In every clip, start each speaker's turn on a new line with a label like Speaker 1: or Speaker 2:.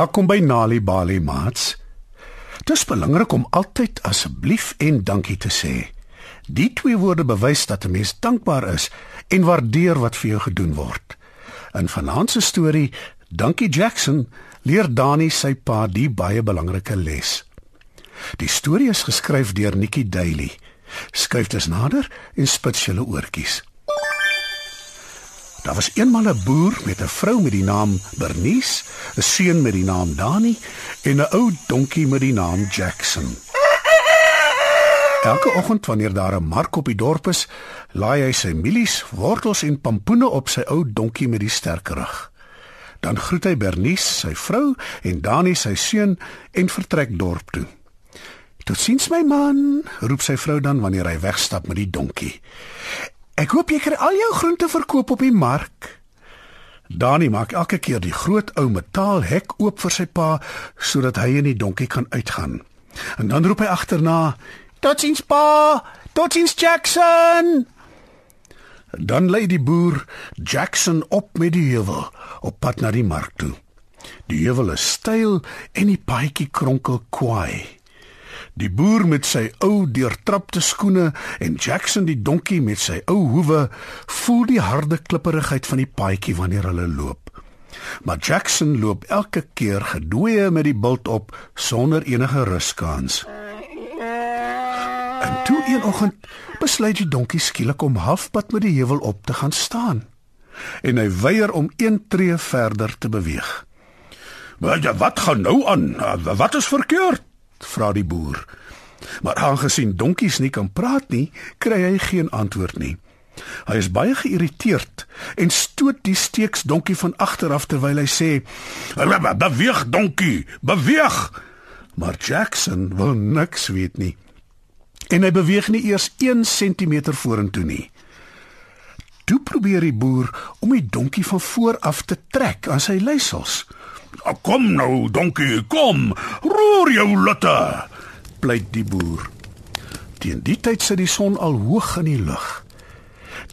Speaker 1: Welkom by Nali Bali Mats. Dit is belangrik om altyd asseblief en dankie te sê. Die twee woorde bewys dat 'n mens dankbaar is en waardeer wat vir jou gedoen word. In vanaand se storie, Dankie Jackson, leer Dani sy pa die baie belangrike les. Die storie is geskryf deur Nikki Daily. Skryf dit nader en spits julle oortjies. Daar was eenmal 'n boer met 'n vrou met die naam Bernice, 'n seun met die naam Dani en 'n ou donkie met die naam Jackson. Elke oggend wanneer daar 'n mark op die dorp is, laai hy sy mielies, wortels en pampoene op sy ou donkie met die sterk rug. Dan groet hy Bernice, sy vrou en Dani, sy seun en vertrek dorp toe. "Totsiens my man," roep sy vrou dan wanneer hy wegstap met die donkie. Ek hoop jy kry al jou groente verkoop op die mark. Dani maak elke keer die groot ou metaalhek oop vir sy pa sodat hy en die donkie kan uitgaan. En dan roep hy agterna: "Totsiens pa! Totsiens Jackson!" Dan lê die boer Jackson op met die heuwel op pad na die mark toe. Die heuwel is steil en die paadjie kronkel kwaai. Die boer met sy ou deurtrapte skoene en Jackson die donkie met sy ou hoewe voel die harde klipperigheid van die paadjie wanneer hulle loop. Maar Jackson loop elke keer gedwee met die bult op sonder enige ruskans. En toe een oggend besluit die donkie skielik om halfpad met die heuwel op te gaan staan. En hy weier om een tree verder te beweeg. "Wat gaan nou aan? Wat is verkeerd?" vra die boer. Maar aangesien donkies nie kan praat nie, kry hy geen antwoord nie. Hy is baie geïrriteerd en stoot die steeks donkie van agter af terwyl hy sê: "Beweeg donkie, beweeg!" Maar Jackson wil niks weet nie. En hy beweeg nie eers 1 cm vorentoe nie. Toe probeer die boer om die donkie van voor af te trek aan sy leisels. "Kom nou, donkie, kom! Roer jou lutte!" Pleit die boer. Teen die tyd sit die son al hoog in die lug.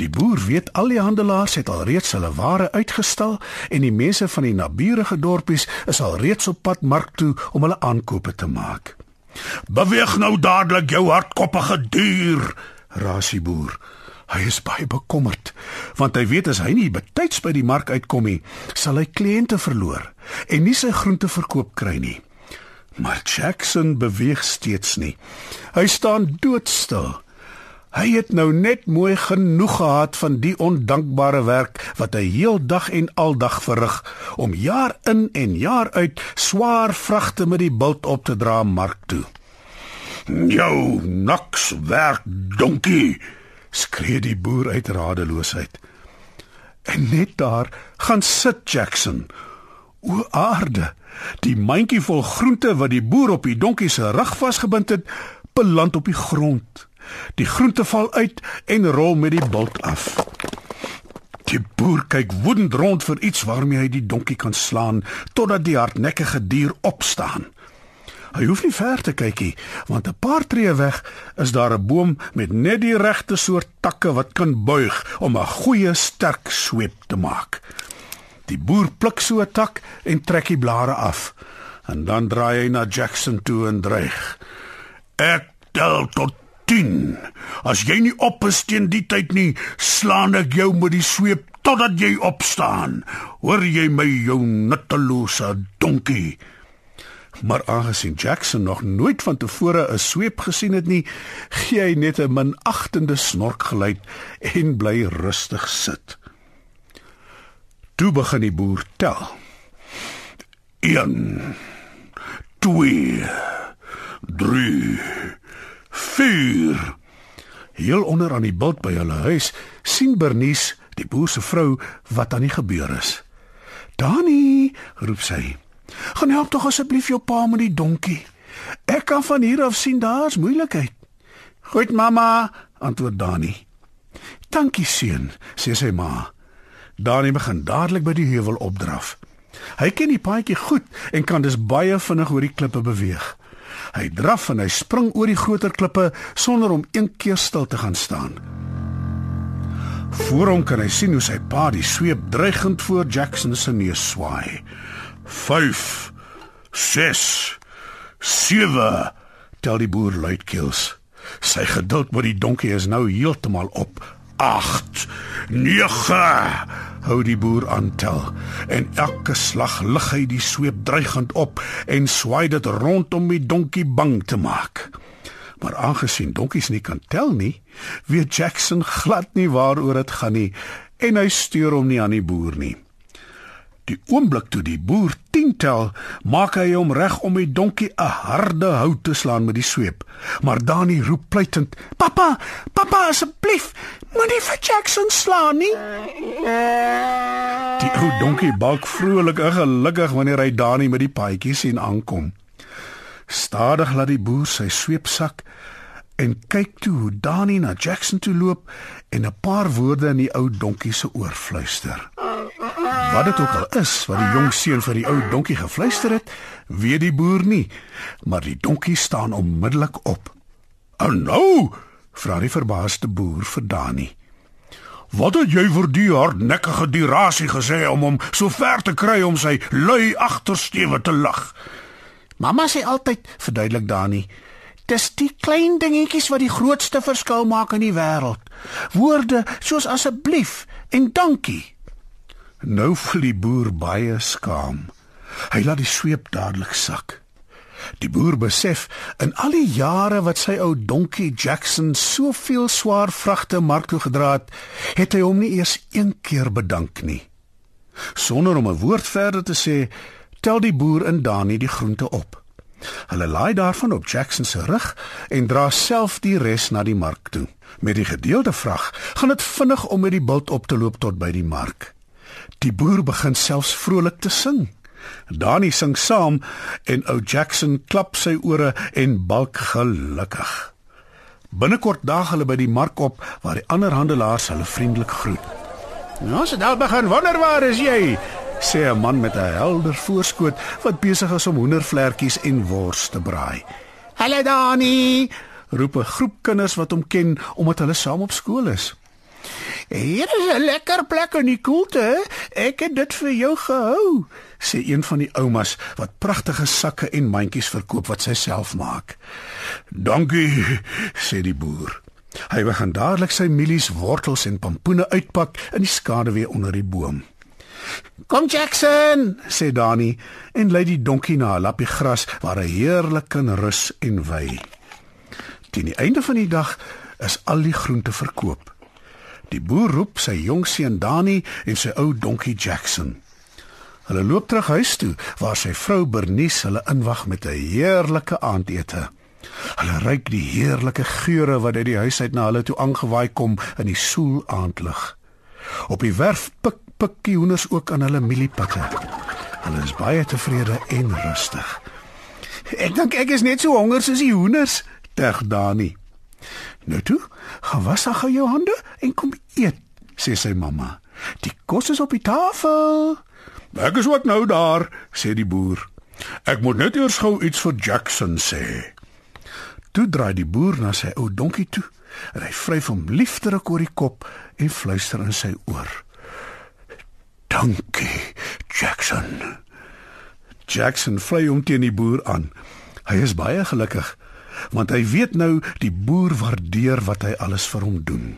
Speaker 1: Die boer weet al die handelaars het al reeds hulle ware uitgestal en die mense van die naburige dorpies is al reeds op pad mark toe om hulle aankope te maak. "Beweeg nou dadelik jou hardkoppige dier," raas die boer. Hy is baie bekommerd want hy weet as hy nie betyds by die mark uitkom nie, sal hy kliënte verloor en nie sy groente verkoop kry nie. Maar Jackson beweeg steeds nie. Hy staan doodstil. Hy het nou net mooi genoeg gehad van die ondankbare werk wat hy heeldag en aldag verrig om jaar in en jaar uit swaar vragte met die bult op te dra mark toe. "Jou niks werk, donkie!" skree die boer uit radeloosheid. En net daar gaan sit Jackson. O aarde, Die mandjie vol groente wat die boer op die donkie se rug vasgebind het, beland op die grond. Die groente val uit en rol met die bult af. Die boer kyk woedend rond vir iets waarmee hy die donkie kan slaan totdat die hardnekkige dier opstaan. Hy hoef nie ver te kyk nie, want 'n paar tree weg is daar 'n boom met net die regte soort takke wat kan buig om 'n goeie sterk sweep te maak. Die boer pluk so 'n tak en trek die blare af. En dan draai hy na Jackson toe en dreig. Ek tel tot 10. As jy nie op is teen die tyd nie, slaan ek jou met die sweep totdat jy opstaan. Hoor jy my jou nuttelose donkie? Maar aangesien Jackson nog nooit van tevore 'n sweep gesien het nie, gee hy net 'n minagtende snorkgeluid en bly rustig sit. Toe begin die boer tel. 1 2 3 4 Heel onder aan die bult by hulle huis sien Bernice, die boer se vrou, wat aan die gebeur is. "Dani," roep sy. "Gaan help tog asseblief jou pa met die donkie. Ek kan van hier af sien daar's moeilikheid." "Goed, mamma," antwoord Dani. "Dankie seun," sê sy ma. Dani begin dadelik by die heuwel opdraf. Hy ken die paadjie goed en kan dus baie vinnig oor die klippe beweeg. Hy draf en hy spring oor die groter klippe sonder om een keer stil te gaan staan. Voor hom kan hy sien hoe sy pa die sweep dreigend voor Jackson se neus swaai. 5 6 7 tel die boer luidkeels. Sy geduld met die donkie is nou heeltemal op. 8 9 hou die boer aan tel en elke slag lig hy die sweep dreigend op en swaai dit rondom die donkie bang te maak. Maar aangesien donkies nie kan tel nie, weet Jackson glad nie waaroor dit gaan nie en hy stuur hom nie aan die boer nie. Die oomblik toe die boer 10 tel, maak hy hom reg om die donkie 'n harde hout te slaan met die sweep. Maar Dani roep pleitend: "Pappa, pappa asseblief, moenie vir Jackson slaan nie." Die ou donkie balk vrolik en gelukkig wanneer hy Dani met die paadjie sien aankom. Stadig laat die boer sy sweep sak en kyk toe hoe Dani na Jackson toe loop en 'n paar woorde in die ou donkie se oor fluister. Wat dit ook al is wat die jong seun vir die ou donkie gefluister het, weet die boer nie, maar die donkie staan onmiddellik op. "En nou?" vra die verbaasde boer vir Dani. "Wat het jy vir die hardnekkige dirasie gesê om hom so ver te kry om sy lui agtersteewe te lag?"
Speaker 2: Mamma sê altyd, verduidelik Dani, dis die klein dingetjies wat die grootste verskil maak in die wêreld. Woorde soos asseblief en dankie.
Speaker 1: Nou voel die boer baie skaam. Hy laat die sweep dadelik sak. Die boer besef in al die jare wat sy ou donkie Jackson soveel swaar vragte mark toe gedra het, het hy hom nie eers een keer bedank nie. Sonder om 'n woord verder te sê, tel die boer in Dani die groente op. Hulle laai daarvan op Jackson se rug en dra self die res na die mark toe. Met die gedeelde vrag gaan dit vinnig om met die bult op te loop tot by die mark. Die boer begin selfs vrolik te sing. Dani sing saam en ou Jackson klap sy ore en balk gelukkig. Binnekort daag hulle by die mark op waar die ander handelaars hulle vriendelik groet.
Speaker 2: "Nou se daar begin wonder waar is jy?"
Speaker 1: sê 'n man met 'n helder voorskoot wat besig is om hoendervlekkies en wors te braai.
Speaker 2: "Hallo Dani!"
Speaker 1: roep 'n groep kinders wat hom ken omdat hulle saam op skool is.
Speaker 2: Hier is 'n lekker plek in die koelte. Ek het dit vir jou gehou,
Speaker 1: sê een van die oumas wat pragtige sakke en mandjies verkoop wat sy self maak. Dankie, sê die boer. Hy begin dadelik sy mielies, wortels en pompoene uitpak in die skaduwee onder die boom.
Speaker 2: Kom Jackson,
Speaker 1: sê Dani en lei die donkie na 'n lappie gras waar hy heerlik kan rus en wei. Teen die einde van die dag is al die groente verkoop. Die boer roep sy jong seun Dani en sy ou donkie Jackson. Hulle loop terug huis toe waar sy vrou Bernice hulle inwag met 'n heerlike aandete. Hulle ruik die heerlike geure wat uit die huis uit na hulle toe aangewaai kom in die soel aandlig. Op die werf pik pik die hoenders ook aan hulle mieliepikke. Hulle is baie tevrede en rustig.
Speaker 2: Ek dink ek is net so honger soos die hoenders,
Speaker 1: teg Dani. Nou toe, gaan was dan gou jou hande en kom eet, sê sy mamma. Die kos is op die tafel. Ek is ook nou daar, sê die boer. Ek moet net eers gou iets vir Jackson sê. Toe draai die boer na sy ou donkie toe en hy vryf hom liefdelik oor die kop en fluister in sy oor. Dankie, Jackson. Jackson vlei hom teen die boer aan. Hy is baie gelukkig want hy weet nou die boer waardeer wat hy alles vir hom doen.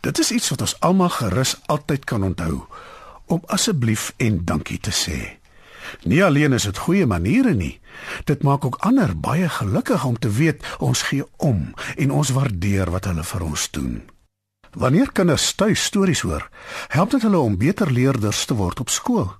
Speaker 1: Dit is iets wat ons almal gerus altyd kan onthou om asseblief en dankie te sê. Nie alleen is dit goeie maniere nie, dit maak ook ander baie gelukkig om te weet ons gee om en ons waardeer wat hulle vir ons doen. Wanneer kinders tuis stories hoor, help dit hulle om beter leerders te word op skool.